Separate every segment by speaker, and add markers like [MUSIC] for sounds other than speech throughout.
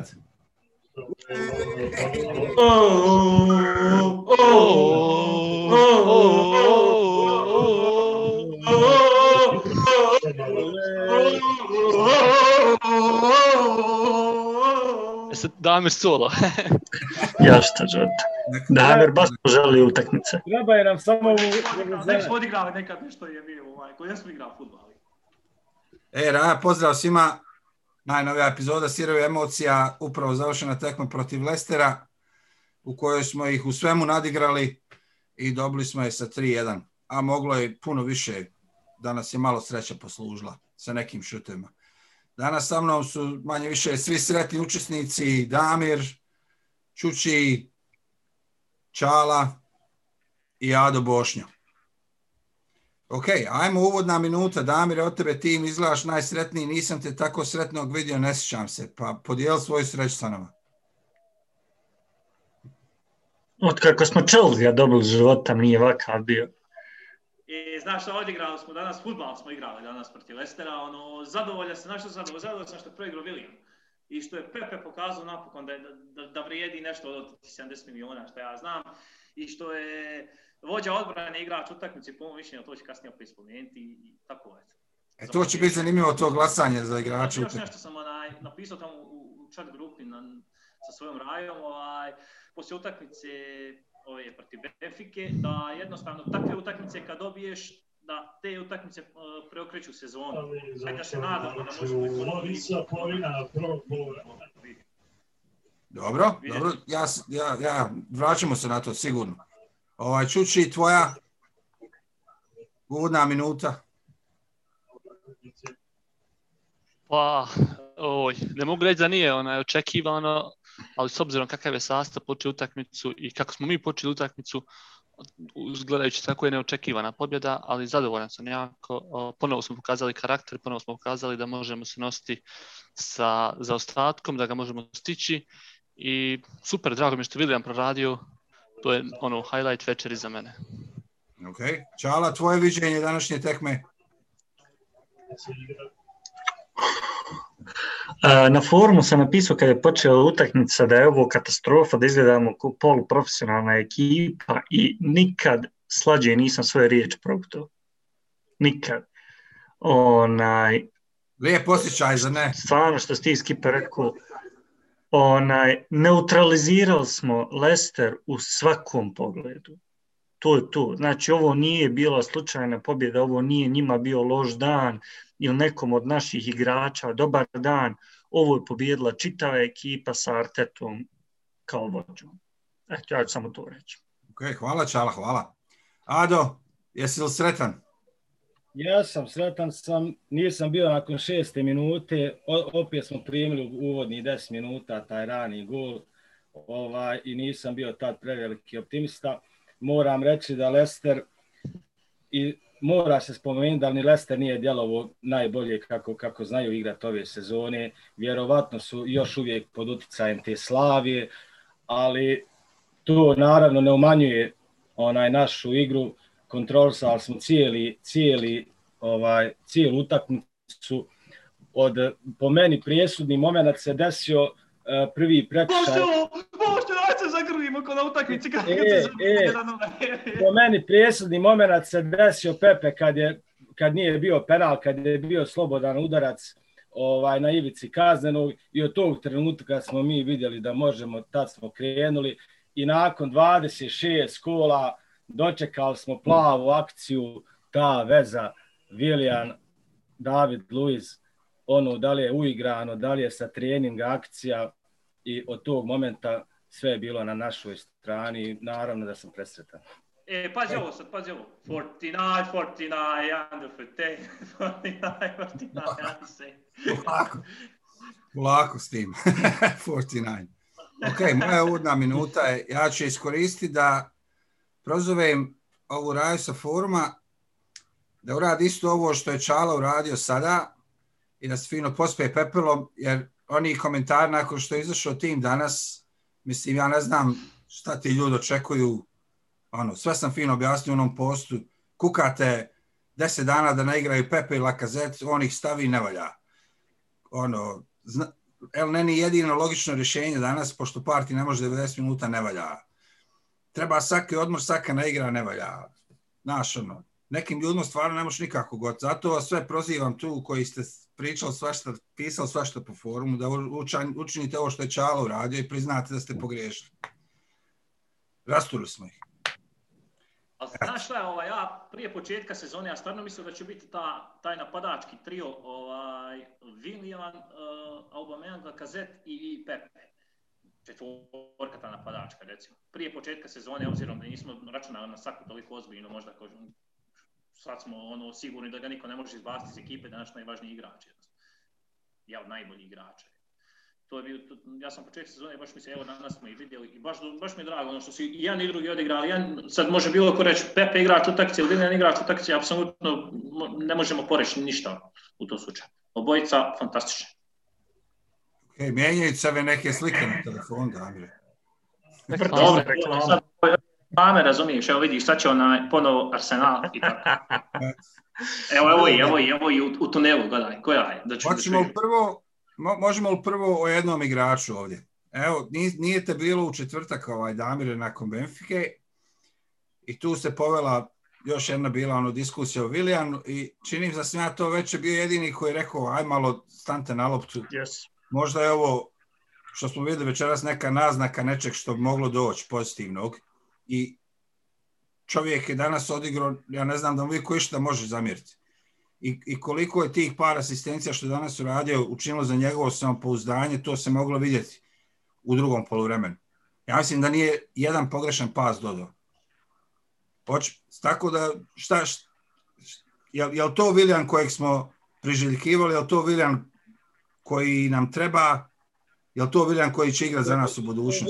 Speaker 1: sad.
Speaker 2: Damir solo. [LAUGHS]
Speaker 3: ja šta želite. Damir baš želi utakmice.
Speaker 4: Treba je nam samo u...
Speaker 5: Nek smo odigrali nekad nešto je bio, ovaj, koji smo igrali futbol.
Speaker 1: E, Raja, pozdrav svima. Najnovija epizoda Sirovi emocija, upravo završena tekma protiv Lestera, u kojoj smo ih u svemu nadigrali i dobili smo je sa 3-1. A moglo je puno više, danas je malo sreća poslužila sa nekim šutima. Danas sa mnom su manje više svi sretni učesnici, Damir, Čuči, Čala i Ado Bošnjo. Ok, ajmo uvodna minuta. Damir, od tebe tim izgledaš najsretniji, nisam te tako sretnog vidio, ne sjećam se. Pa podijeli svoju sreću sa nama.
Speaker 3: Od kako smo Chelsea dobili života, nije vakav bio.
Speaker 5: I znaš što, odigrali smo danas, futbal smo igrali danas protiv Lestera, ono, zadovoljan sam, znaš što zadovoljan, zadovoljan sam što je proigrao William. I što je Pepe pokazao napokon da, da, da vrijedi nešto od 70 miliona, što ja znam. I što je vođa odbrane igrač utakmice, po mojom mišljenju, to će kasnije opet spomenuti i tako je.
Speaker 1: E, to će biti zanimljivo to glasanje za igrače.
Speaker 5: Još nešto sam onaj, napisao tamo u, chat grupi na, sa svojom rajom, ovaj, poslije utakmice ove, protiv Benfike, da jednostavno takve utakmice kad dobiješ, da te utakmice uh, preokreću sezonu. Ajde da se nadamo da možemo
Speaker 1: Dobro, dobro, ja, ja, ja, vraćamo se na to sigurno. Ovaj, Čuči, tvoja uvodna minuta.
Speaker 2: Pa, oj, ne mogu reći da nije onaj očekivano, ali s obzirom kakav je sastav počeo utakmicu i kako smo mi počeli utakmicu, gledajući tako je neočekivana pobjeda, ali zadovoljan sam jako. Ponovo smo pokazali karakter, ponovo smo pokazali da možemo se nositi sa zaostatkom, da ga možemo stići i super, drago mi što William proradio, to je ono highlight večeri za mene.
Speaker 1: Ok, Čala, tvoje viđenje današnje tekme?
Speaker 3: Na forumu sam napisao kada je počela utakmica da je ovo katastrofa, da izgledamo kao poluprofesionalna ekipa i nikad slađe nisam svoje riječi progutao. Nikad. Onaj,
Speaker 1: Lijep osjećaj za ne.
Speaker 3: Stvarno što si ti Skipa rekao, onaj, neutralizirali smo Lester u svakom pogledu. To je to. Znači, ovo nije bila slučajna pobjeda, ovo nije njima bio loš dan ili nekom od naših igrača dobar dan. Ovo je pobjedila čitava ekipa sa Artetom kao vođom. Eto, ja ću samo to reći.
Speaker 1: Ok, hvala Čala, hvala. Ado, jesi li sretan?
Speaker 4: Ja sam sretan, sam, nisam bio nakon šeste minute, opet smo primili uvodni 10 minuta taj rani gol ovaj, i nisam bio tad preveliki optimista. Moram reći da Lester i mora se spomenuti da ni Lester nije djelovo najbolje kako, kako znaju igrati ove sezone. Vjerovatno su još uvijek pod utjecajem te slavije, ali to naravno ne umanjuje onaj našu igru kontrolisali smo cijeli, cijeli, ovaj, cijelu utakmicu. Od, po meni prijesudni moment se desio uh, prvi prekršaj.
Speaker 5: Bošćo, daj se zagrlimo kod utakmici kad,
Speaker 4: e,
Speaker 5: se
Speaker 4: e, Po meni prijesudni moment se desio Pepe kad, je, kad nije bio penal, kad je bio slobodan udarac ovaj na ivici kaznenog i od tog trenutka smo mi vidjeli da možemo, tad smo krenuli i nakon 26 kola dočekali smo plavu akciju, ta veza Viljan, David, Luiz, ono da li je uigrano, da li je sa treninga akcija i od tog momenta sve je bilo na našoj strani naravno da sam presretan.
Speaker 5: E, pazi ovo sad, pazi ovo. 49, 49, under 15, 49, 49, say.
Speaker 1: Polako, polako s tim. [LAUGHS] 49. Ok, moja uvodna minuta je, ja ću iskoristiti da prozovem ovu raju sa foruma da uradi isto ovo što je Čala uradio sada i da se fino pospe pepelom, jer oni komentari nakon što je izašao tim danas, mislim, ja ne znam šta ti ljudi očekuju, ono, sve sam fino objasnio u onom postu, kukate deset dana da ne igraju Pepe i Lakazet, on ih stavi i ne valja. Ono, zna, El Neni jedino logično rješenje danas, pošto parti ne može 90 minuta, ne valja. Treba svaki odmor, svaka ne igra, ne valja. Znaš, ono, nekim ljudima stvarno ne možeš nikako god. Zato vas sve prozivam tu koji ste pričali svašta, pisali svašta po forumu, da učan, učinite ovo što je Čalo uradio i priznate da ste pogriješili. Rasturi smo ih.
Speaker 5: Ali znaš šta je, ovaj, ja prije početka sezone, ja stvarno mislim da će biti ta, taj napadački trio, ovaj, Willian, uh, Aubameyang, Lacazette i, i Pepe. Četvorka ta napadačka, recimo. Prije početka sezone, obzirom da nismo računali na svaku toliko ozbiljno, možda kao, sad smo ono, sigurni da ga niko ne može izbaciti iz ekipe, da naš najvažniji igrač. Ja od najboljih igrača to je bio, to, ja sam početak sezone, baš mi se, evo danas smo i vidjeli i baš, baš mi je drago ono što su i jedan i drugi odigrali. Jedan, sad može bilo ko reći Pepe igrač utakmice ili Viljan igrač utakmice, apsolutno ne možemo poreći ništa u tom slučaju. Obojica fantastični.
Speaker 1: Ok, mijenjaju se neke slike na telefon, Damire.
Speaker 5: Dobro, sad, Pame, razumiješ, evo vidiš, sad će onaj ponovo Arsenal i tako. [LAUGHS] Evo, evo i, evo i, evo i u, u tunelu, gledaj, koja je? Da ću,
Speaker 1: Hoćemo prvo, možemo li prvo o jednom igraču ovdje? Evo, nije te bilo u četvrtak ovaj Damire nakon Benfike i tu se povela još jedna bila ono diskusija o Vilijanu i činim da sam ja to već bio jedini koji je rekao aj malo stante na loptu.
Speaker 3: Yes.
Speaker 1: Možda je ovo što smo vidjeli večeras neka naznaka nečeg što bi moglo doći pozitivnog i čovjek je danas odigrao, ja ne znam da mu koji šta može zamjeriti i, i koliko je tih par asistencija što je danas uradio učinilo za njegovo samopouzdanje, to se moglo vidjeti u drugom poluvremenu. Ja mislim da nije jedan pogrešan pas dodao. Poč, tako da, šta, šta je, je li to Viljan kojeg smo priželjkivali, je li to Viljan koji nam treba, je li to Viljan koji će igrati za nas u budućnosti?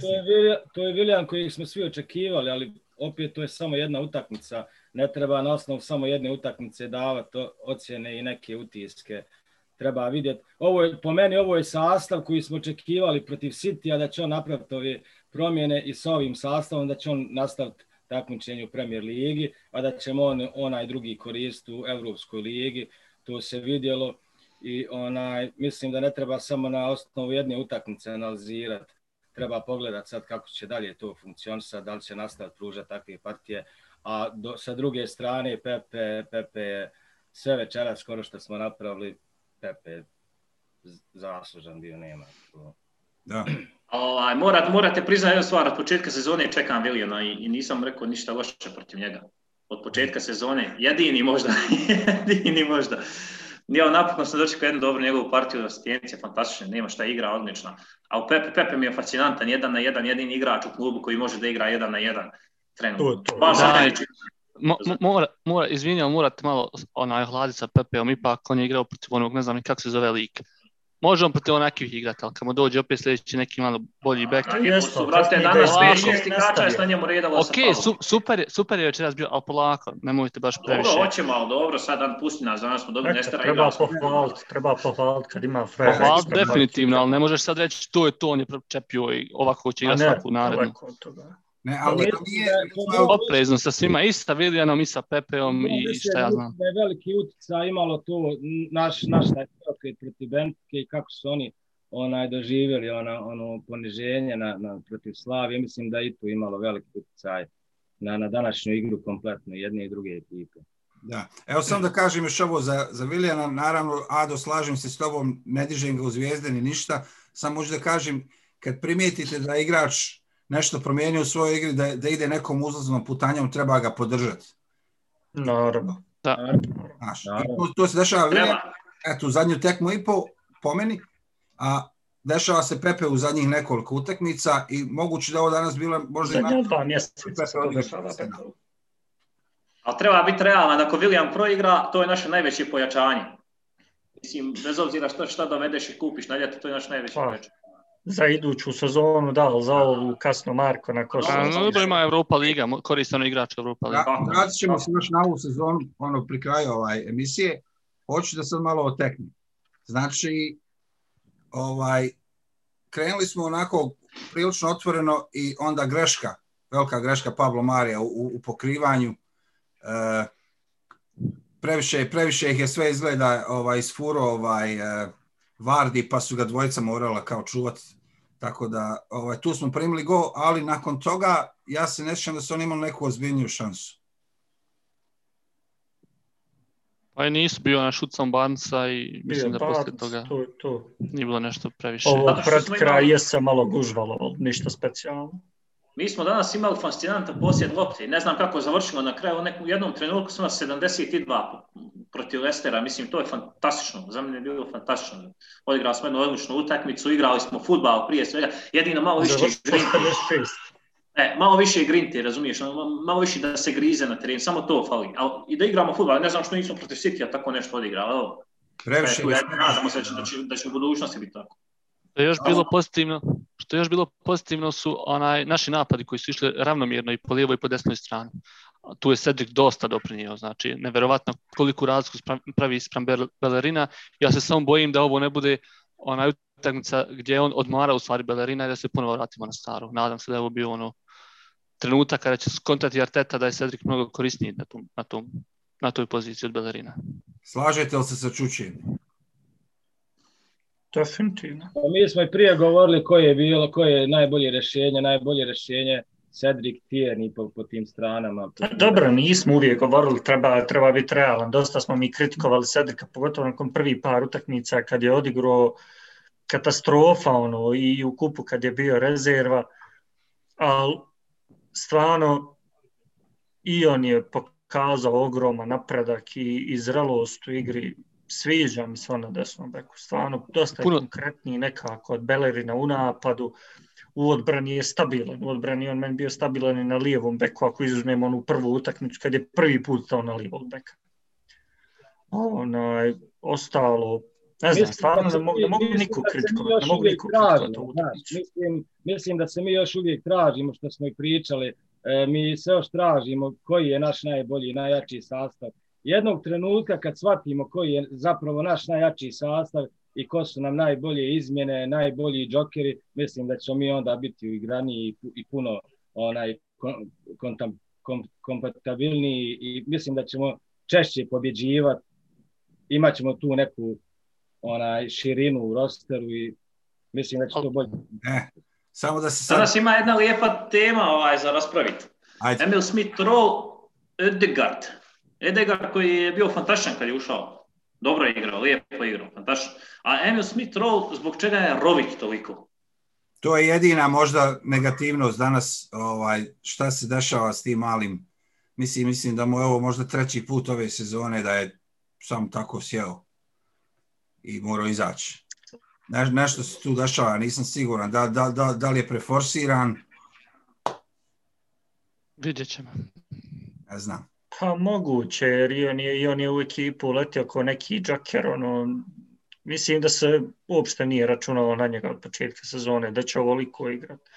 Speaker 4: To je Viljan, to je Viljan, koji smo svi očekivali, ali opet to je samo jedna utakmica ne treba na osnovu samo jedne utakmice davati ocjene i neke utiske. Treba vidjeti. Ovo je, po meni ovo je sastav koji smo očekivali protiv City, a da će on napraviti ove promjene i sa ovim sastavom, da će on nastaviti takmičenje u Premier ligi, a da ćemo on, onaj drugi koristiti u Evropskoj ligi. To se vidjelo i onaj, mislim da ne treba samo na osnovu jedne utakmice analizirati. Treba pogledati sad kako će dalje to funkcionisati, da li će nastaviti pružati takve partije a do, sa druge strane Pepe, Pepe je sve večera skoro što smo napravili, Pepe zaslužan bio, nema.
Speaker 1: Da.
Speaker 5: Ovaj, morat, morate priznati jednu stvar, od početka sezone čekam Vilijana i, i nisam rekao ništa loše protiv njega. Od početka sezone, jedini možda, [LAUGHS] jedini možda. Ja napokon sam dočekao jednu dobru njegovu partiju asistencije, fantastične, nema šta igra, odlična. A u Pepe, Pepe mi je fascinantan, jedan na jedan, jedini igrač u klubu koji može da igra jedan na jedan trenutno. To, to. Da,
Speaker 2: mo, mora, mora, izvinjam, morate malo onaj hladiti sa Pepeom, ipak on je igrao protiv onog, ne znam ni kako se zove lik. Može on protiv onakvih igrati, ali kad mu dođe opet sljedeći neki malo bolji bek.
Speaker 5: Jesu, brate, danas sve šest igrača na njemu redalo
Speaker 2: Ok, su, super, je, super je večeras bio, ali polako, nemojte baš previše.
Speaker 5: Dobro, hoćemo, ali dobro, sad dan pusti nas, danas smo dobili Nestara
Speaker 3: Treba pohvaliti, treba pohvaliti kad ima
Speaker 2: Freja. Pohvaliti definitivno, ali ne možeš sad reći to je to, on je čepio i ovako će igrati svaku narednu.
Speaker 1: Ne, ali to nije...
Speaker 2: Oprezno sa svima, i sa Viljanom, i sa Pepeom, i šta ja znam.
Speaker 4: Da je veliki utjecaj imalo to naš, naš taj pokret protiv Bentike i kako su oni onaj doživjeli ona, ono poniženje na, na, protiv Slavije. Mislim da i tu imalo veliki utjecaj na, na današnju igru kompletno jedne i druge ekipe.
Speaker 1: Da. Evo sam da kažem još ovo za, za Vilijana, naravno, Ado, slažem se s tobom, ne dižem ga u zvijezde ni ništa, samo možda da kažem, kad primijetite da igrač nešto promijenio u svojoj igri, da, da ide nekom uzlaznom putanjom, treba ga podržati.
Speaker 3: Naravno.
Speaker 2: Da.
Speaker 1: Znaš, to, to se dešava eto, u zadnju tekmu i po, po meni, a dešava se Pepe u zadnjih nekoliko utakmica i moguće da ovo danas bilo možda
Speaker 3: i na... dva mjeseca
Speaker 5: Ali treba biti realan, ako William proigra, to je naše najveće pojačanje. Mislim, bez obzira što šta dovedeš i kupiš na ljete, to je naše najveće pa. pojačanje
Speaker 3: za iduću sezonu, da, ali za ovu kasno Marko na Kosovo.
Speaker 2: No, dobro ima Europa Liga, koristano igrač Europa Liga.
Speaker 1: Da, vratit ćemo se još na ovu sezonu, ono, pri kraju ovaj, emisije. Hoću da sad malo oteknem. Znači, ovaj, krenuli smo onako prilično otvoreno i onda greška, velika greška Pablo Marija u, u pokrivanju. E, previše, previše ih je sve izgleda ovaj, isfuro ovaj, e, Vardi, pa su ga dvojica morala kao čuvati. Tako da ovaj, tu smo primili go, ali nakon toga ja se ne sjećam da su oni imali neku ozbiljniju šansu.
Speaker 2: Pa i nisu bio na šucom Barnesa i mislim
Speaker 3: Bio
Speaker 2: da posle
Speaker 3: Barnes,
Speaker 2: toga
Speaker 3: to, to.
Speaker 2: nije bilo nešto previše.
Speaker 3: Ovo pred kraj
Speaker 5: imali-
Speaker 3: je se malo gužvalo, ništa specijalno.
Speaker 5: Mi smo danas imali fascinantan posjed lopte. Ne znam kako završimo na kraju. U nekom jednom trenutku smo na 72 protiv Lestera. Mislim, to je fantastično. Za mene je bilo fantastično. Odigrali smo jednu odličnu utakmicu, igrali smo futbal prije svega. Jedino malo više grinti.
Speaker 3: 56.
Speaker 5: E, malo više grinti, razumiješ? ono, Malo više da se grize na terenu. Samo to fali. Al, I da igramo futbal. Ne znam što nismo protiv City tako nešto odigrali. Evo,
Speaker 1: Previše je
Speaker 5: ja, nadamo se da će, da, će, da će u budućnosti biti tako.
Speaker 2: Što je još bilo pozitivno, što je još bilo pozitivno su onaj naši napadi koji su išli ravnomjerno i po lijevoj i po desnoj strani. Tu je Cedric dosta doprinio, znači neverovatno koliko razliku pravi spram Bel- Bellerina. Ja se samo bojim da ovo ne bude onaj utakmica gdje on odmara u stvari Bellerina i da se ponovo vratimo na staru. Nadam se da je ovo bio ono trenutak kada će skontati Arteta da je Cedric mnogo korisniji na, tom, na, tom, na toj poziciji od Bellerina.
Speaker 1: Slažete li se sa Čučijem?
Speaker 3: Definitivno.
Speaker 4: Pa mi smo i prije govorili koje je bilo, koje je najbolje rješenje, najbolje rješenje Cedric Tierney po, po tim stranama.
Speaker 3: Pa Dobro, nismo uvijek govorili, treba, treba biti realan. Dosta smo mi kritikovali Cedrika, pogotovo nakon prvi par utakmica kad je odigrao katastrofa ono, i u kupu kad je bio rezerva. Ali stvarno i on je pokazao ogroman napredak i, i zrelost u igri. Sviđa mi se on na desnom beku. Stvarno, dosta je
Speaker 2: Puno-
Speaker 3: konkretniji nekako od Bellerina u napadu. U odbrani je stabilan. U odbrani on meni bio stabilan i na lijevom beku, ako izuzmemo onu prvu utakmicu kad je prvi put stao na lijevog beka. Onaj, ostalo, ne znam, stvarno ne mogu, ne mogu niko kritikovati, ne mogu niko kritikovati
Speaker 4: mislim, mislim da se mi još uvijek tražimo, što smo i pričali, e, mi se još tražimo koji je naš najbolji, najjači sastav. Jednog trenutka kad shvatimo koji je zapravo naš najjači sastav i ko su nam najbolje izmjene, najbolji džokeri, mislim da ćemo mi onda biti uigraniji i, pu- i puno onaj kontam, kom, kompatibilniji i mislim da ćemo češće pobjeđivati. Imaćemo tu neku onaj širinu u rosteru i mislim da će to bolje.
Speaker 1: E, samo da se sad...
Speaker 5: Danas ima jedna lijepa tema ovaj, za raspraviti.
Speaker 1: Ajde,
Speaker 5: Emil Smith Rowe, Edegard. Edegard koji je bio fantastičan kad je ušao. Dobro je igrao, lijepo je igrao, fantastično. A Emil Smith Rowe, zbog čega je rovit toliko?
Speaker 1: to je jedina možda negativnost danas, ovaj, šta se dešava s tim malim. Mislim, mislim da mu je ovo možda treći put ove sezone da je sam tako sjeo i morao izaći. Ne, nešto se tu dešava, nisam siguran. Da, da, da, da li je preforsiran,
Speaker 2: Vidjet ćemo.
Speaker 1: ne znam.
Speaker 3: Pa moguće, jer i on je, i on je u ekipu uletio kao neki džaker, ono, mislim da se uopšte nije računalo na njega od početka sezone, da će ovoliko igrati.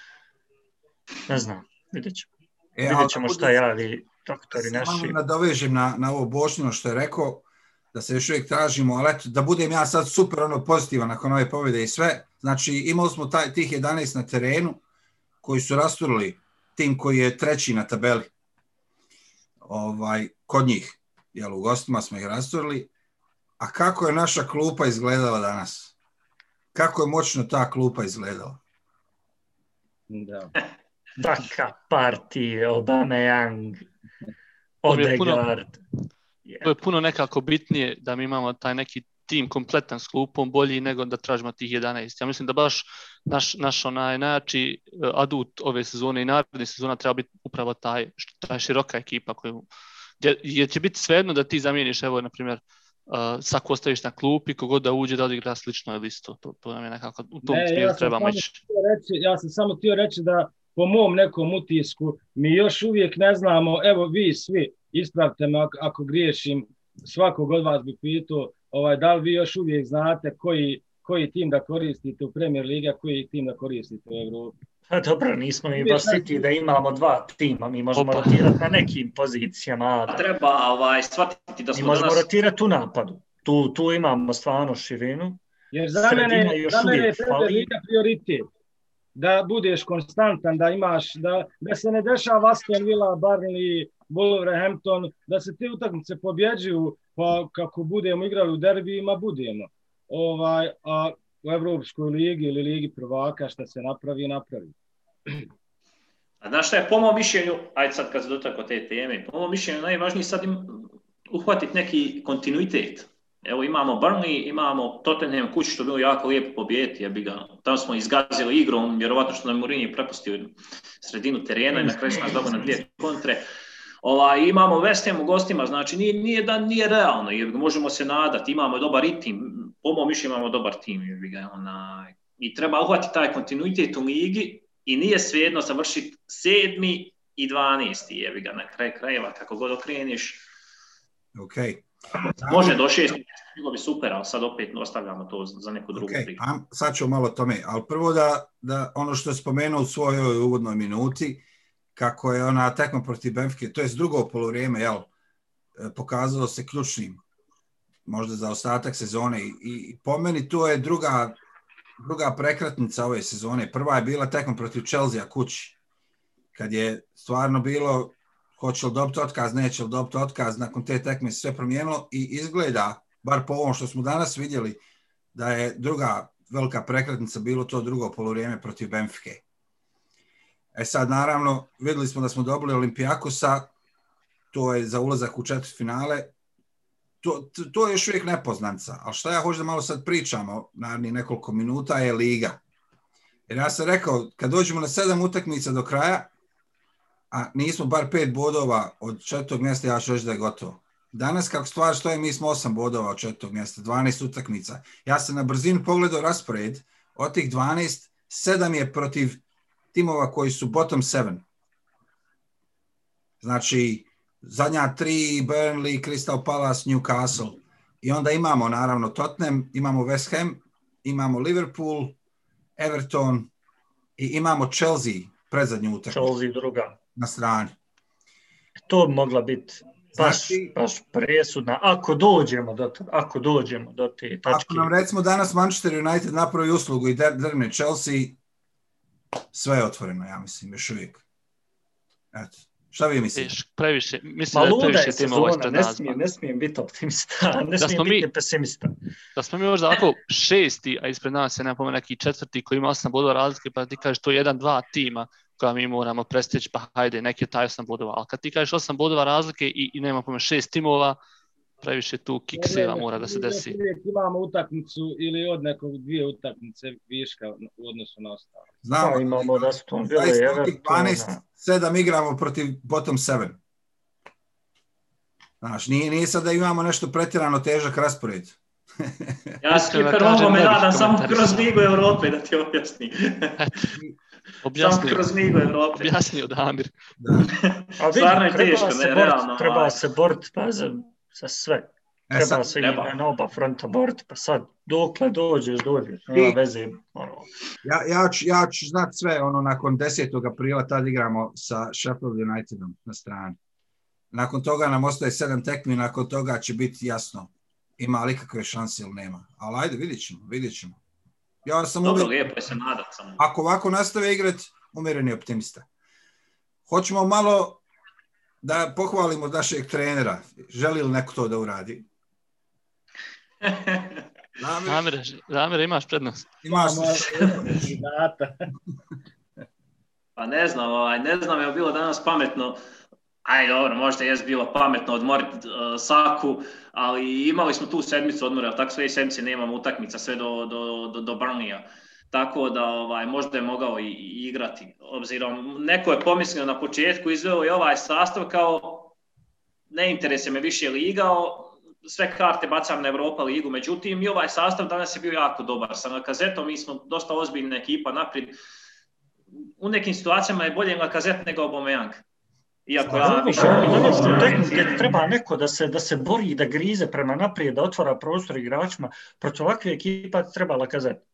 Speaker 3: Ne znam, vidjet ćemo.
Speaker 1: E,
Speaker 3: Vidjet ćemo šta javi doktori
Speaker 1: Samo
Speaker 3: naši.
Speaker 1: nadovežem na, na ovo Bošnjino što je rekao, da se još uvijek tražimo, ali eto, da budem ja sad super ono pozitivan nakon ove pobjede i sve. Znači, imali smo taj, tih 11 na terenu koji su rasturili tim koji je treći na tabeli. Ovaj, kod njih. Jel, u gostima smo ih rasturili. A kako je naša klupa izgledala danas? Kako je moćno ta klupa izgledala?
Speaker 4: Da. [LAUGHS]
Speaker 3: Daka, partije, Aubameyang,
Speaker 2: To mi je puno-
Speaker 3: Odegaard.
Speaker 2: To je puno nekako bitnije da mi imamo taj neki tim kompletan s klupom bolji nego da tražimo tih 11. Ja mislim da baš naš, naš onaj najjači eh, adut ove sezone i naredne sezona treba biti upravo taj, taj široka ekipa koju gdje, gdje će biti svejedno da ti zamijeniš, evo, na primjer, uh, Sako ostaviš na klupi, kogod da uđe da odigra slično ili isto. To, to nam je nekako, u tom
Speaker 4: Ne,
Speaker 2: smjeru
Speaker 4: ja
Speaker 2: trebamo ići.
Speaker 4: reći, ja sam samo htio reći da po mom nekom utisku mi još uvijek ne znamo, evo vi svi, ispravite me ako, ako griješim, svakog od vas bi pitao, ovaj, da li vi još uvijek znate koji, koji tim da koristite u Premier Ligi, a koji tim da koristite u Evropi.
Speaker 3: Pa dobro, nismo mi baš
Speaker 4: znači-
Speaker 3: siti da imamo dva tima, mi možemo
Speaker 2: Opa.
Speaker 3: rotirati na nekim pozicijama,
Speaker 5: A treba ovaj, shvatiti da
Speaker 3: mi
Speaker 5: smo
Speaker 3: možemo
Speaker 5: danas...
Speaker 3: rotirati u napadu. Tu, tu imamo stvarno širinu.
Speaker 4: Jer za mene,
Speaker 3: još
Speaker 4: za mene je Premier. Liga prioritet. Da budeš konstantan, da imaš, da, da se ne dešava Aston Villa, Burnley, Wolverhampton, da se te utakmice pobjeđuju, pa kako budemo igrali u derbijima, budemo. ovaj, a u Evropskoj ligi ili ligi prvaka šta se napravi, napravi. [CLEARS THROAT]
Speaker 5: A znaš šta je po mom mišljenju, ajde sad kad se dotako te teme, po mom mišljenju najvažnije sad im uhvatiti neki kontinuitet. Evo imamo Burnley, imamo Tottenham kući što je bilo jako lijepo pobijeti, ja bi ga, tamo smo izgazili igrom, vjerovatno što nam Mourinho prepustio sredinu terena i na kraju smo nas na dvije kontre. Ovaj, imamo West Ham u gostima, znači nije, nije da nije realno, jer možemo se nadati, imamo dobar ritim, po mom mišljenju imamo dobar tim, jer ga, onaj, i treba uhvatiti taj kontinuitet u ligi i nije svejedno završiti sedmi i dvanesti, jebi ga na kraj krajeva, kako god okreniš.
Speaker 1: Ok.
Speaker 5: Može do šest, bilo bi super, ali sad opet ostavljamo to za neku drugu
Speaker 1: Ok,
Speaker 5: priču.
Speaker 1: sad ću malo tome, ali prvo da, da ono što je spomenuo u svojoj uvodnoj minuti, kako je ona tekma protiv Benfike, to je drugo polovrijeme, jel, e, pokazalo se ključnim, možda za ostatak sezone i, i po meni to je druga, druga prekretnica ove sezone. Prva je bila tekma protiv Chelsea kući, kad je stvarno bilo hoće li dobiti otkaz, neće li dobiti otkaz, nakon te tekme se sve promijenilo i izgleda, bar po ovom što smo danas vidjeli, da je druga velika prekretnica bilo to drugo polovrijeme protiv Benfike. E sad, naravno, vidjeli smo da smo dobili Olimpijakosa, to je za ulazak u četiri finale, to, to- to je još uvijek nepoznanca, ali šta ja hoću da malo sad pričamo, naravno nekoliko minuta, je Liga. Jer ja sam rekao, kad dođemo na sedam utakmica do kraja, a nismo bar pet bodova od četvrtog mjesta, ja ću reći da je gotovo. Danas kako stvar stoje, mi smo osam bodova od četvrtog mjesta, 12 utakmica. Ja sam na brzinu pogledao raspored, od tih 12, sedam je protiv timova koji su bottom seven. Znači, zadnja tri, Burnley, Crystal Palace, Newcastle. I onda imamo naravno Tottenham, imamo West Ham, imamo Liverpool, Everton i imamo Chelsea predzadnju utakmicu
Speaker 3: Chelsea druga.
Speaker 1: na strani.
Speaker 3: To bi mogla biti baš,
Speaker 1: Znači-
Speaker 3: baš presudna. Ako dođemo do, ako dođemo do te tačke.
Speaker 1: Ako nam recimo danas Manchester United napravi uslugu i drgne Chelsea, sve je otvoreno, ja mislim, još uvijek. Eto. Šta vi mislite?
Speaker 2: Previše, mislim
Speaker 3: Ma
Speaker 2: da je previše
Speaker 3: je
Speaker 2: timova
Speaker 3: sezona,
Speaker 2: ispred
Speaker 3: ne
Speaker 2: nas.
Speaker 3: smijem, ne smijem biti optimista, [LAUGHS] ne
Speaker 2: Da
Speaker 3: smijem
Speaker 2: smo mi-
Speaker 3: biti pesimista.
Speaker 2: Da smo mi možda ovako šesti, a ispred nas je nepome neki četvrti koji ima osam bodova razlike, pa ti kažeš to je jedan, dva tima koja mi moramo prestići, pa hajde, neki je taj osam bodova. Ali kad ti kažeš osam bodova razlike i, i nema pome šest timova, previše tu kikseva mora da se desi.
Speaker 4: Imamo utakmicu ili od nekog dvije utakmice viška u odnosu na ostalo.
Speaker 1: Znamo,
Speaker 3: Pa imamo da su to bile Evertona.
Speaker 1: 12, 7 igramo protiv bottom 7. Znaš, nije, nije sad da imamo nešto pretjerano težak raspored.
Speaker 5: Ja
Speaker 2: kažem,
Speaker 5: ovo me nadam samo kroz Ligu Europe da ti objasni. Samo
Speaker 2: Objasnio,
Speaker 5: kroz Ligu Europe.
Speaker 2: objasnio Damir.
Speaker 1: Da.
Speaker 3: A vidi,
Speaker 5: Stvarno je
Speaker 3: treba
Speaker 5: teško,
Speaker 3: se
Speaker 5: ne, realno,
Speaker 3: treba se boriti pa za, za sve.
Speaker 1: E,
Speaker 3: Treba
Speaker 1: sad,
Speaker 3: se
Speaker 5: treba.
Speaker 3: i na oba fronta boriti, pa sad dokle dođeš, dođeš, nema veze. Ono,
Speaker 1: ja, ja, ću, ja ću znat sve, ono, nakon 10. aprila tad igramo sa Sheffield Unitedom na strani. Nakon toga nam ostaje sedam tekmi, nakon toga će biti jasno ima li kakve šanse ili nema. Ali ajde, vidjet ćemo, vidjet ćemo. Ja sam
Speaker 5: Dobro,
Speaker 1: uvijek,
Speaker 5: lijepo je se nadat samo.
Speaker 1: ako ovako nastave igrat, umjereni optimista. Hoćemo malo da pohvalimo našeg trenera. Želi li neko to da uradi?
Speaker 2: Damir, Damir, imaš prednost.
Speaker 1: imaš
Speaker 4: kandidata.
Speaker 5: Pa ne znam, ovaj, ne znam je bilo danas pametno, aj dobro, možda je bilo pametno odmoriti uh, Saku, ali imali smo tu sedmicu odmora, ali tako sve sedmice nemamo utakmica sve do, do, do, do Burnleya. Tako da ovaj, možda je mogao i, i igrati. Obzirom, neko je pomislio na početku, izveo je ovaj sastav kao ne interesuje me više liga, sve karte bacam na Europa ligu, međutim i ovaj sastav danas je bio jako dobar. Sa Lakazetom mi smo dosta ozbiljna ekipa naprijed. U nekim situacijama je bolje Lakazet nego Aubameyang. Iako ja više...
Speaker 3: tekme gdje treba neko da se, da se bori da grize prema naprijed, da otvara prostor igračima. Protiv ovakve ekipa treba lakazet.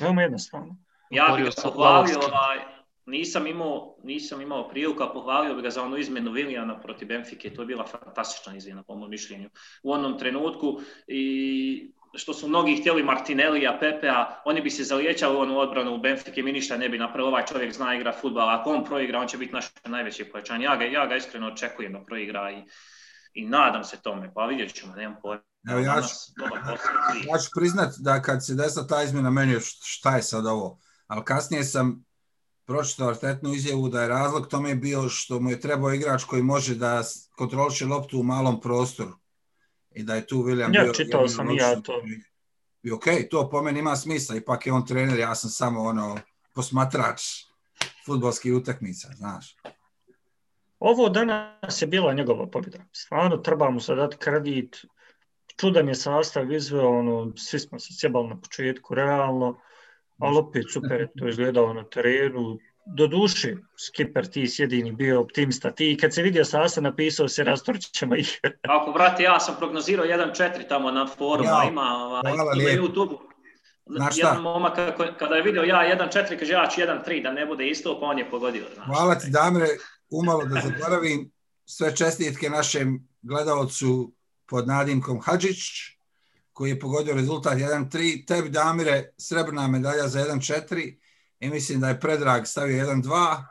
Speaker 3: Veoma jednostavno.
Speaker 5: Ja bih ga pohvalio, ovaj, nisam imao, nisam imao priliku, a pohvalio bih ga za onu izmenu Vilijana protiv Benfike, to je bila fantastična izmjena po mom mišljenju. U onom trenutku i što su mnogi htjeli Martinellija, Pepea, oni bi se zaliječali u onu odbranu u Benfike, mi ništa ne bi napravili, ovaj čovjek zna igra futbal, ako on proigra, on će biti naš najveći pojačan. Ja ga, ja ga iskreno očekujem da proigra i, i nadam se tome, pa vidjet ćemo, nemam pojma.
Speaker 1: Evo, ja ću, ja ću priznat da kad se desila ta izmjena meni je št- šta je sad ovo, ali kasnije sam pročitao artetnu izjavu da je razlog tome bio što mu je trebao igrač koji može da kontroliše loptu u malom prostoru i da je tu William
Speaker 3: Ja,
Speaker 1: bio
Speaker 3: čitao sam i ja to.
Speaker 1: I ok, to po meni ima smisla, ipak je on trener, ja sam samo ono posmatrač futbolskih utakmica, znaš.
Speaker 3: Ovo danas je bila njegova pobjeda. Stvarno treba mu se dati kredit. Čudan je sastav izveo, ono, svi smo se sjebali na početku, realno, ali opet super je to izgledalo na terenu. Do duše, Skipper, ti si jedini bio optimista. Ti kad se vidio sastav napisao se rastorčit ćemo ih. [LAUGHS]
Speaker 5: Ako, brate, ja sam prognozirao 1-4 tamo na forumu,
Speaker 1: Ja,
Speaker 5: ima, ovaj, ima. YouTube.
Speaker 1: Znaš šta?
Speaker 5: Jedan momak kako- kada je vidio ja 1-4, kaže ja ću 1-3, da ne bude isto, pa on je pogodio. Znaš.
Speaker 1: Hvala ti Damire, umalo da zaboravim sve čestitke našem gledalcu pod nadimkom Hadžić, koji je pogodio rezultat 1-3. Tebi Damire, srebrna medalja za 1-4 i mislim da je Predrag stavio 1-2,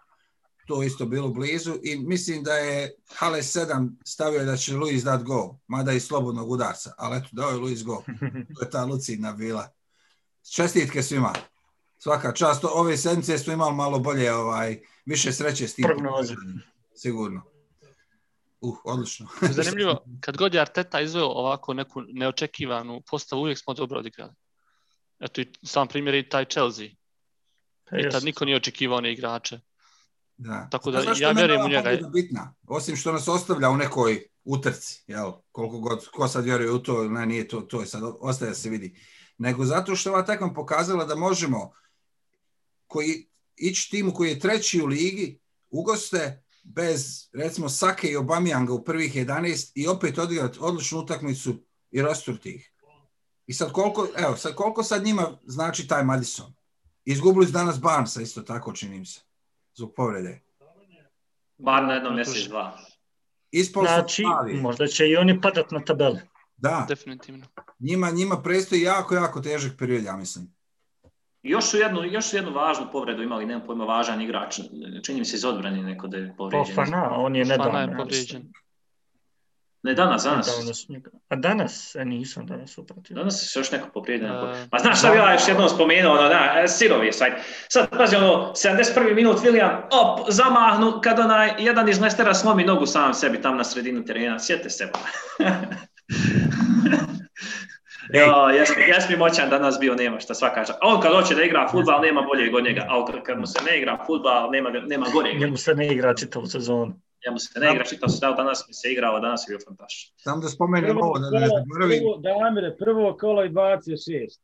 Speaker 1: to isto bilo blizu i mislim da je Hale 7 stavio da će Luis dat gol, mada i slobodnog udarca, ali eto, dao je Luis gol. [LAUGHS] To je ta lucidna bila. Čestitke svima. Svaka čast. Ove sedmice smo imali malo bolje, ovaj, više sreće s tim. Sigurno. Uh, odlično.
Speaker 2: Zanimljivo, [LAUGHS] kad god je Arteta izveo ovako neku neočekivanu postavu, uvijek smo dobro odigrali. Eto i sam primjer i taj Chelsea.
Speaker 3: Pa
Speaker 2: I tad niko nije očekivao ni igrače.
Speaker 1: Da.
Speaker 2: Tako da ja vjerujem u njega.
Speaker 1: bitna? Osim što nas ostavlja u nekoj utrci, jel? Koliko god, ko sad vjeruje u to, ne, nije to, to je sad, ostaje da se vidi. Nego zato što ova tekma pokazala da možemo koji, ići timu koji je treći u ligi, ugoste bez, recimo, Sake i Obamijanga u prvih 11 i opet odigrati odličnu utakmicu i rasturti ih. I sad koliko, evo, sad koliko sad njima znači taj Madison? Izgubili su danas Barnesa, isto tako činim se, zbog povrede.
Speaker 5: Bar na jednom mjesec, dva.
Speaker 1: Ispali su
Speaker 3: Znači, možda će i oni padat na tabeli.
Speaker 1: Da,
Speaker 2: Definitivno.
Speaker 1: njima, njima predstoji jako, jako težak period, ja mislim.
Speaker 5: Još su jednu, još su jednu važnu povredu imali, nemam pojma, važan igrač. Čini mi se iz odbrane neko da je povrijeđen.
Speaker 3: Fofana, on je nedavno.
Speaker 2: Fana je povrijeđen.
Speaker 5: Ne, danas, danas.
Speaker 3: A danas? E, nisam danas upratio.
Speaker 5: Danas se još neko povrijeđen.
Speaker 2: E,
Speaker 5: Ma znaš šta bi ja još jednom spomenuo, ono, da, e, sirovi sajt. Sad, pazi, ono, 71. minut, William, op, zamahnu, kad onaj, jedan iz Lestera slomi nogu sam sebi tam na sredinu terena, sjete se. [LAUGHS] Jo, jes, mi- jes mi moćan danas bio, nema šta svaka čast. On kad hoće da igra futbal, nema boljeg od njega, ali kad- mu se ne igra futbal, nema, nema goreg.
Speaker 3: Njemu se ne igra čitavu sezonu.
Speaker 5: Njemu se ne igra, čitao se, danas mi se igrao, danas je bio fantastičan.
Speaker 1: Samo da spomenem
Speaker 4: Prvo,
Speaker 1: ovo, da ne zaboravim.
Speaker 4: prvo, Damire, prvo kolo i 26.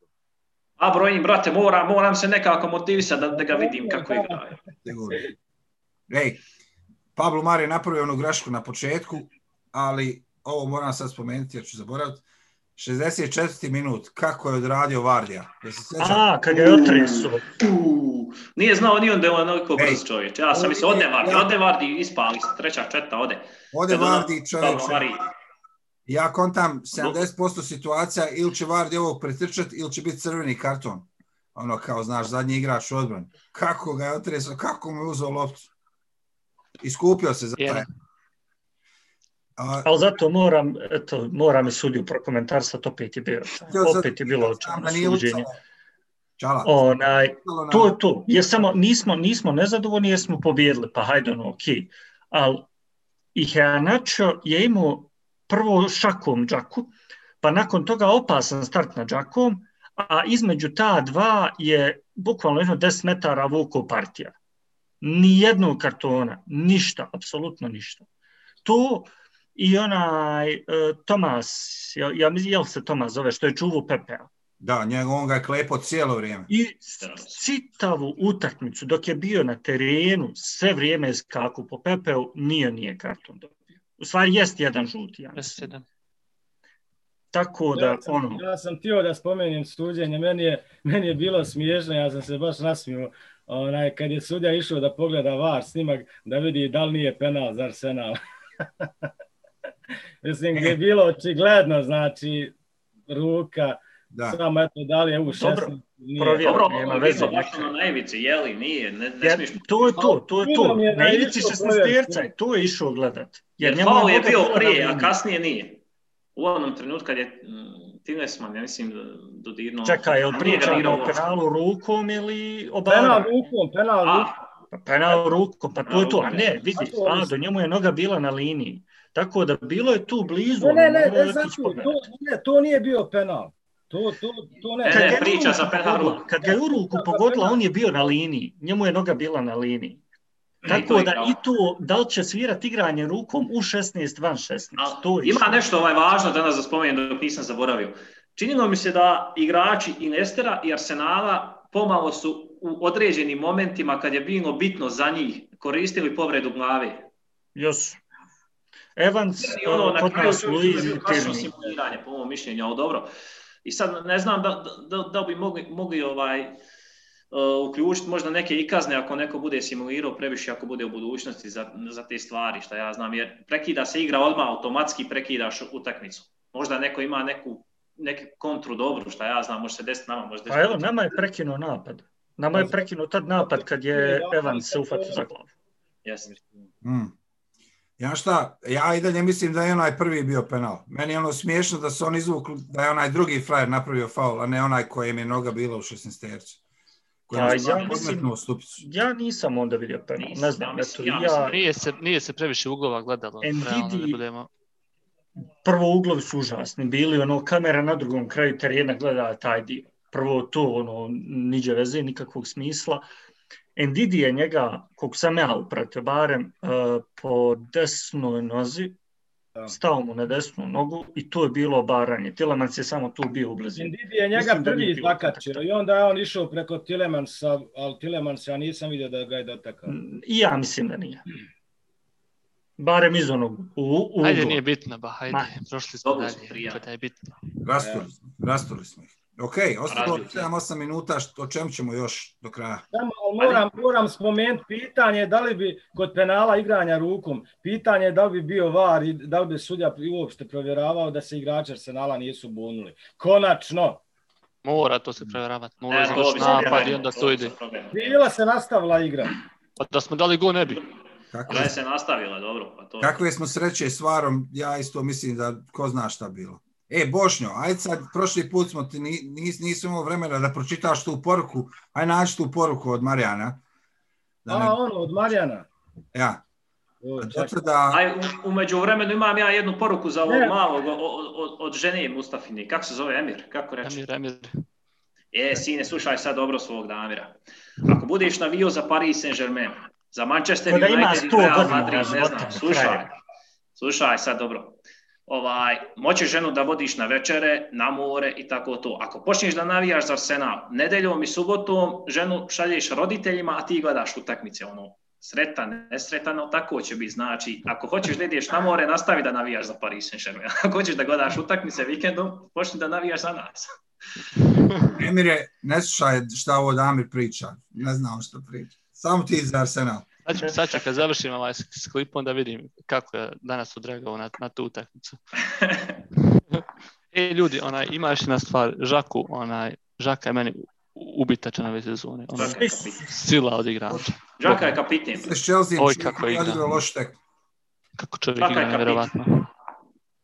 Speaker 5: A brojim, brate, moram, moram se nekako motivisati da, da ga vidim kako igra.
Speaker 1: Ej, Pablo Mar je napravio onu grešku na početku, ali ovo moram sad spomenuti jer ću zaboraviti. 64. minut, kako je odradio Vardija. Jesi se?
Speaker 3: A, kad ga je otresu.
Speaker 5: Nije znao ni on da je on onoliko brz čovječ. Ja sam mislio, ode Vardi, ode Vardi, ispali se, treća četvrta, ode.
Speaker 1: Ode Vardi, čovjek. Ja kontam 70% situacija ili će Vardi ovog pretrčati ili će biti crveni karton. Ono kao, znaš, zadnji igrač u odbrani. Kako ga je otresao, kako mu je uzeo loptu. Iskupio se za taj. A,
Speaker 3: Ali zato moram, eto, moram i sudiju prokomentarsati, opet je bio, opet je bilo suđenje. Onaj, to je to. Je samo, nismo, nismo nezadovoljni jer smo pobjedili, pa hajde ono, ok. Ali i Heanacho je imao prvo šakom džaku, pa nakon toga opasan start na džakom, a između ta dva je bukvalno jedno 10 metara vuko partija. Ni jednog kartona, ništa, apsolutno ništa. To i onaj e, Tomas, ja, ja jel se Tomas zove, što je čuvu Pepea.
Speaker 1: Da, njega, on ga je klepo cijelo vrijeme.
Speaker 3: I citavu utakmicu dok je bio na terenu, sve vrijeme je skaku po Pepeu, nije nije karton dobio. U stvari jest jedan žuti, ja mislim.
Speaker 2: S7.
Speaker 3: Tako da,
Speaker 4: Ja sam,
Speaker 3: ono,
Speaker 4: ja sam htio da spomenem suđenje, meni je, meni je bilo smiješno, ja sam se baš nasmio onaj, kad je sudja išao da pogleda VAR snimak, da vidi da li nije penal za Arsenal. [LAUGHS] Mislim, je bilo očigledno, znači, ruka,
Speaker 1: Da.
Speaker 4: samo eto, da li je u 16.
Speaker 3: Dobro,
Speaker 4: nije.
Speaker 3: provjeri.
Speaker 5: Dobro,
Speaker 3: nema veze, neka.
Speaker 5: ono na ivici, jeli, nije, ne, ne
Speaker 3: jer
Speaker 5: smiješ...
Speaker 3: to je to, to je to.
Speaker 4: Da
Speaker 3: Na ivici
Speaker 4: išao
Speaker 3: 16 terca
Speaker 4: provjeriti.
Speaker 3: to je išao gledat.
Speaker 5: Jer
Speaker 3: njemu
Speaker 5: faul je bio prije, a kasnije nije. u onom trenutku kad je mm, Tilesman, ja mislim, dodirnuo...
Speaker 3: Čekaj, je li
Speaker 5: dirao
Speaker 3: o penalu rukom ili o
Speaker 4: Penal rukom, penal rukom.
Speaker 3: Penal rukom, pa to je to. A ne, vidi, Ado, njemu je noga bila na liniji. Tako da bilo je tu blizu.
Speaker 4: Ne, ne, ne,
Speaker 3: pogledat.
Speaker 4: to, ne, to nije bio penal. To, to, to ne.
Speaker 5: Ne,
Speaker 3: Kad
Speaker 5: ne, priča
Speaker 3: ruku
Speaker 5: za penal
Speaker 3: pogodila-
Speaker 5: ruku.
Speaker 3: Kad ga je u ruku pogodila, on je bio na liniji. Njemu je noga bila na liniji. Tako da i to, da li će svirati igranje rukom u 16, van 16.
Speaker 5: A,
Speaker 3: To je
Speaker 5: ima nešto ovaj važno danas da spomenem dok nisam zaboravio. Činilo mi se da igrači i Lestera i Arsenala pomalo su u određenim momentima kad je bilo bitno za njih koristili povredu glave.
Speaker 3: Još. Evans,
Speaker 5: I ono,
Speaker 3: uh,
Speaker 5: na
Speaker 3: kod
Speaker 5: kraju
Speaker 3: nas Luiz i
Speaker 5: simuliranje, po mom mišljenju, ali dobro. I sad ne znam da, da, da bi mogli, mogli ovaj, uh, uključiti možda neke i kazne ako neko bude simulirao previše ako bude u budućnosti za, za te stvari, što ja znam, jer prekida se igra odmah, automatski prekidaš utakmicu. Možda neko ima neku, neku kontru dobru, što ja znam, može se desiti nama, može se
Speaker 3: Pa
Speaker 5: desiti.
Speaker 3: evo, nama je prekinuo napad. Nama je prekinuo tad napad kad je Evans se ufatio za glavu.
Speaker 5: Jeste.
Speaker 1: Mm. Ja šta, ja i dalje mislim da je onaj prvi bio penal. Meni je ono smiješno da se on izvukli, da je onaj drugi frajer napravio faul, a ne onaj kojem je noga bila u 16 tercu.
Speaker 3: Pa
Speaker 1: Kojem je
Speaker 3: ja mislim-. Ja nisam onda vidio penal,
Speaker 5: Nisam,
Speaker 3: ne znam,
Speaker 5: ja mislim-
Speaker 3: eto,
Speaker 5: ja
Speaker 3: ja,
Speaker 2: Nije se, nije se previše uglova gledalo. Realno budemo.
Speaker 3: prvo uglovi su užasni, bili ono kamera na drugom kraju terena gleda taj dio. Prvo to, ono, niđe veze, nikakvog smisla. Ndidi je njega, koliko sam ja upratio, barem uh, po desnoj nozi,
Speaker 4: Da.
Speaker 3: stao mu na desnu nogu i to je bilo obaranje. Tilemans je samo tu bio u blizini.
Speaker 4: Ndidi je njega
Speaker 3: Mislim
Speaker 4: prvi zakačio i onda je on išao preko Tilemansa, ali Tilemans ja nisam vidio da ga je dotakao.
Speaker 3: I ja mislim da nije. Barem iz onog u, u
Speaker 2: Ajde, nije bitno, ba, hajde,
Speaker 3: Ma.
Speaker 2: prošli smo dalje, je bitno.
Speaker 1: Rastuli smo, rastuli smo ih. Ok, ostalo
Speaker 5: Radio.
Speaker 1: 7-8 minuta, što- o čem ćemo još do kraja?
Speaker 4: Samo moram, moram spomenuti pitanje da li bi kod penala igranja rukom, pitanje je da li bi bio var i da li bi sudja uopšte provjeravao da se igrači Arsenala nisu bunuli. Konačno,
Speaker 2: Mora to se provjeravati, mora
Speaker 5: E,
Speaker 2: e,
Speaker 5: to bi se
Speaker 2: napad i onda
Speaker 5: to
Speaker 2: ide.
Speaker 4: bila se nastavila igra.
Speaker 2: Pa da smo dali go ne bi.
Speaker 1: Kakve,
Speaker 5: Da je se nastavila, dobro. Pa to...
Speaker 1: kakve smo sreće s Varom, ja isto mislim da ko zna šta bilo. E, Bošnjo, ajde sad, prošli put smo ti, ni- nis, nisi imao vremena da pročitaš tu poruku, aj naći tu poruku od Marijana. Da ne,
Speaker 4: A ono od Marijana.
Speaker 1: ja, zato da,
Speaker 5: Aj, u, umeđu vremenu imam ja jednu poruku za ovog malog od, od, od žene Mustafini. Kako se zove Emir? Kako reći?
Speaker 2: Emir, Emir.
Speaker 5: E, sine, slušaj sad dobro svog Damira. Ako budeš navio za Paris Saint-Germain, za Manchester United i
Speaker 3: 100
Speaker 5: Real Madrid, ne znam, slušaj. Slušaj sad dobro. Ovaj, moćeš ženu da vodiš na večere, na more i tako to. Ako počneš da navijaš za Arsenal, nedeljom i subotom ženu šalješ roditeljima, a ti gledaš utakmice, ono, sretan, nesretan, tako će biti. Znači, ako hoćeš da ideš na more, nastavi da navijaš za Paris Saint-Germain. [LAUGHS] Ako hoćeš da gledaš utakmice vikendom, počni da navijaš za nas.
Speaker 1: Emire, ne slušaj šta ovo Damir priča, ne znam što priča. Samo ti za Arsenal.
Speaker 2: Sad ću, sad ću kad [LAUGHS] završim ovaj klipom da vidim kako je danas odreagovao na, na tu utakmicu. [LAUGHS] E, ljudi, onaj, ima još jedna stvar, Žaku, onaj, Žaka je meni ubitačan ove sezone.
Speaker 5: Je kapitan.
Speaker 2: sila od igrača.
Speaker 5: Žaka je kapiten.
Speaker 1: S Chelsea
Speaker 2: Oj, kako igra.
Speaker 1: odigrao loš tek.
Speaker 2: Kako čovjek
Speaker 5: Žaka je
Speaker 2: igra, nevjerovatno.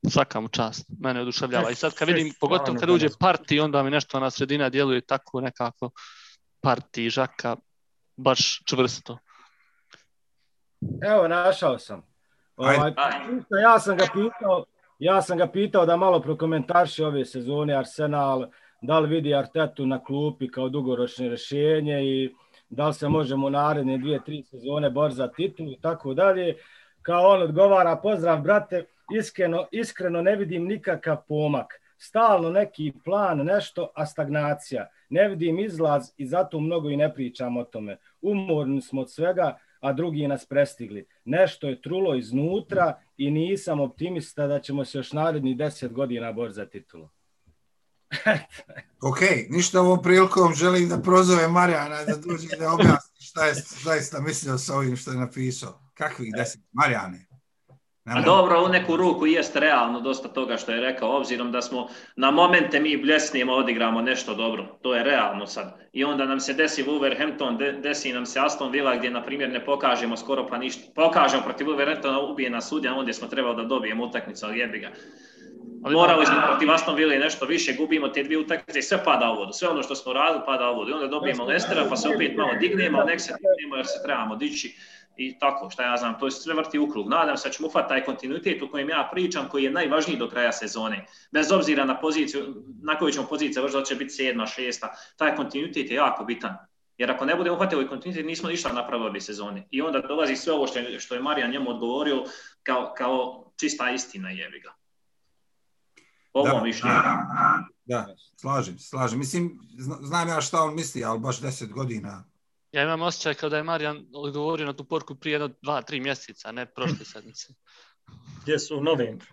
Speaker 2: Svaka mu čast, mene oduševljava. I sad kad vidim, pogotovo kad uđe parti, onda mi nešto na sredina djeluje tako nekako parti Žaka baš čvrsto.
Speaker 4: Evo, našao sam. Ovaj, ja sam ga pitao, ja sam ga pitao da malo prokomentarše ove sezone Arsenal, da li vidi Artetu na klupi kao dugoročno rješenje i da li se možemo u naredne dvije, tri sezone boriti za titulu i tako dalje. Kao on odgovara, pozdrav brate, iskreno, iskreno ne vidim nikakav pomak. Stalno neki plan, nešto, a stagnacija. Ne vidim izlaz i zato mnogo i ne pričam o tome. Umorni smo od svega, a drugi nas prestigli. Nešto je trulo iznutra i nisam optimista da ćemo se još narednih deset godina boriti za titulu.
Speaker 1: Ok, ništa ovom prilikom želim da prozove Marijana da dođe da objasni šta je zaista mislio sa ovim što je napisao. Kakvih deset? Marijane.
Speaker 5: A dobro, u neku ruku jest realno dosta toga što je rekao, obzirom da smo na momente mi bljesnijemo, odigramo nešto dobro. To je realno sad. I onda nam se desi Wolverhampton, de- desi nam se Aston Villa gdje, na primjer, ne pokažemo skoro pa ništa. Pokažemo protiv Wolverhamptona, ubije nas sudja, ondje smo trebali da dobijemo utakmicu, ali jebi ga.
Speaker 2: Ali
Speaker 5: morali smo protiv Aston Ville nešto više, gubimo te dvije utakmice i sve pada u vodu. Sve ono što smo radili pada u vodu. I onda dobijemo Lestera pa se opet malo dignemo, nek se dignemo jer se trebamo dići i tako, šta ja znam, to se sve vrti u krug. Nadam se da ćemo ufati taj kontinuitet o kojem ja pričam, koji je najvažniji do kraja sezone. Bez obzira na poziciju, na koju ćemo poziciju vršiti, da će biti sedma, šesta, taj kontinuitet je jako bitan. Jer ako ne budemo uhvatili kontinuitet, nismo ništa napravili sezone. I onda dolazi sve ovo što je, što je Marijan njemu odgovorio kao, kao čista istina jebi ga. Po mom mišljenju.
Speaker 1: Da, slažem slažem. Mislim, zna- znam ja šta on misli, ali baš deset godina.
Speaker 2: Ja imam osjećaj kao da je Marijan odgovorio na tu porku prije jedno dva, tri mjeseca, a ne prošle [LAUGHS] sedmice.
Speaker 3: Gdje su u novembru?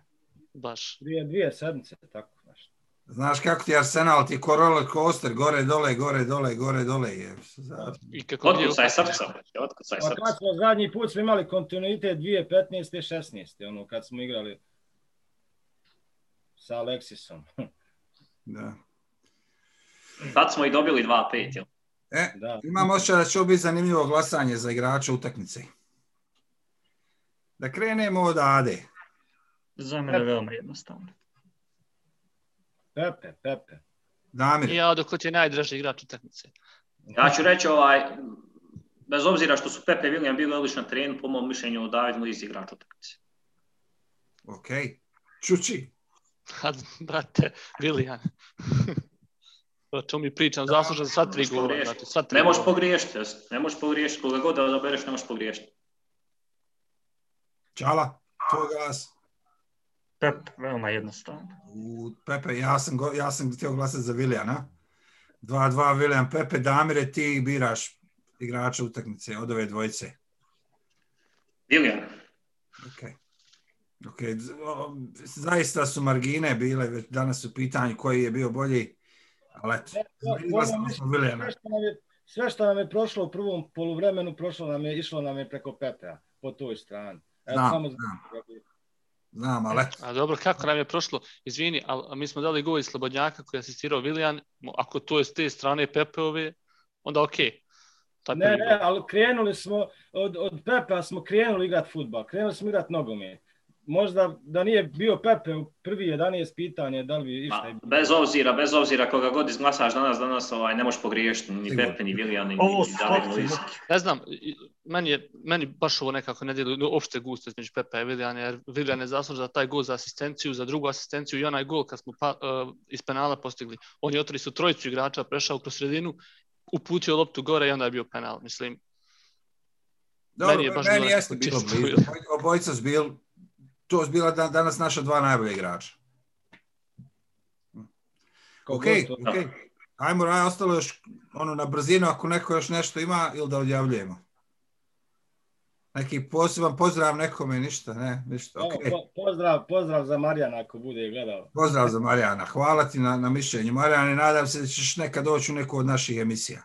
Speaker 2: Baš.
Speaker 4: Dvije, dvije sedmice, tako nešto.
Speaker 1: Znaš kako ti Arsenal, ti je ko roller coaster, gore, dole, gore, dole, gore, dole. Je. Za-
Speaker 2: I kako
Speaker 5: Otkucaj srca, otkucaj srca.
Speaker 4: kad smo zadnji put smo imali kontinuitet 2015. 16. ono kad smo igrali sa Alexisom.
Speaker 1: Da.
Speaker 5: Tad smo i dobili 2-5, jel?
Speaker 1: E,
Speaker 4: Da.
Speaker 1: imam osjećaj da će biti zanimljivo glasanje za igrača utakmice. Da krenemo od Ade.
Speaker 3: Za mene je veoma jednostavno.
Speaker 4: Pepe, Pepe.
Speaker 1: Damir,
Speaker 2: ja dok ti je najdraži igrač utakmice.
Speaker 5: Ja ću reći ovaj, bez obzira što su Pepe i William bili odlično na terenu, po mom mišljenju David Luiz igrač utakmice.
Speaker 1: ok. Čuči,
Speaker 2: A, [LAUGHS] brate, Willian. [LAUGHS] o čemu mi pričam, zaslužan za sva tri gola. Znači, sva tri
Speaker 5: Ne možeš pogriješiti, jes. ne možeš pogriješiti, koga god da odabereš ne možeš pogriješiti.
Speaker 1: Čala, tvoj glas.
Speaker 3: Pep, veoma jednostavno.
Speaker 1: U Pepe, ja sam, go, ja sam htio glasati za Vilijana. 2-2 Vilijan Pepe, Damire, ti biraš igrača utakmice od ove dvojice.
Speaker 5: William,
Speaker 1: Ok. Ok, zaista su margine bile, već danas u pitanju koji je bio bolji, ali eto.
Speaker 4: Sve što, nam je, prošlo u prvom poluvremenu, prošlo nam je, išlo nam je preko Pepea, po toj strani. Evo,
Speaker 1: Znam,
Speaker 4: samo
Speaker 1: znam. Znam, ali.
Speaker 2: A dobro, kako nam je prošlo? Izvini, ali mi smo dali gol iz Slobodnjaka koji je asistirao Willian. Ako to je s te strane Pepeove, onda ok. Taj
Speaker 4: Ne, ne, ali krenuli smo, od, od Pepea smo krenuli igrati futbal, krenuli smo igrati nogomet. Možda da nije bio Pepe u prvi 11 pitanje, da li bi išta
Speaker 5: bez obzira, bez obzira koga god izglasaš danas, danas ovaj, ne možeš pogriješiti ni. Pepe, ni William, ni,
Speaker 3: Ovo
Speaker 5: ni.
Speaker 2: Ne znam, meni, je, meni baš ovo nekako ne djeluje no, opšte gusto između Pepe i Williana, jer Willian je zaslužen za taj gol za asistenciju, za drugu asistenciju i onaj gol kad smo pa, uh, iz penala postigli. On je otri su trojicu igrača, prešao kroz sredinu, uputio loptu gore i onda je bio penal. Mislim,
Speaker 1: Dobro,
Speaker 2: Meni je baš
Speaker 1: meni
Speaker 2: bilo
Speaker 1: jeste bilo blizu. Oboj- Obojica su bil, to su bila da- danas naša dva najbolja igrača. Ok, ok. Ajmo, aj, ostalo još ono na brzinu, ako neko još nešto ima, ili da odjavljujemo. Neki poseban pozdrav nekome, ništa, ne, ništa,
Speaker 4: Evo,
Speaker 1: ok.
Speaker 4: po- pozdrav, pozdrav za Marijana ako bude gledao.
Speaker 1: Pozdrav za Marijana, hvala ti na, na mišljenju. Marijane, nadam se da ćeš nekad doći u neku od naših emisija,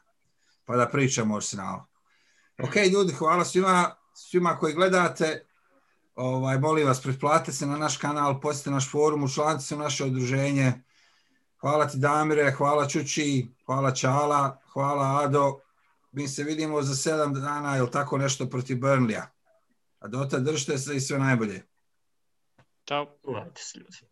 Speaker 1: pa da pričamo o Arsenalu. Ok, ljudi, hvala svima, svima koji gledate. Ovaj, molim vas, pretplatite se na naš kanal, posjetite naš forum, učlanite se u naše udruženje. Hvala ti Damire, hvala Čuči, hvala Čala, hvala Ado. Mi se vidimo za sedam dana ili tako nešto protiv Burnleya. A do tada držite se i sve najbolje.
Speaker 3: se ljudi.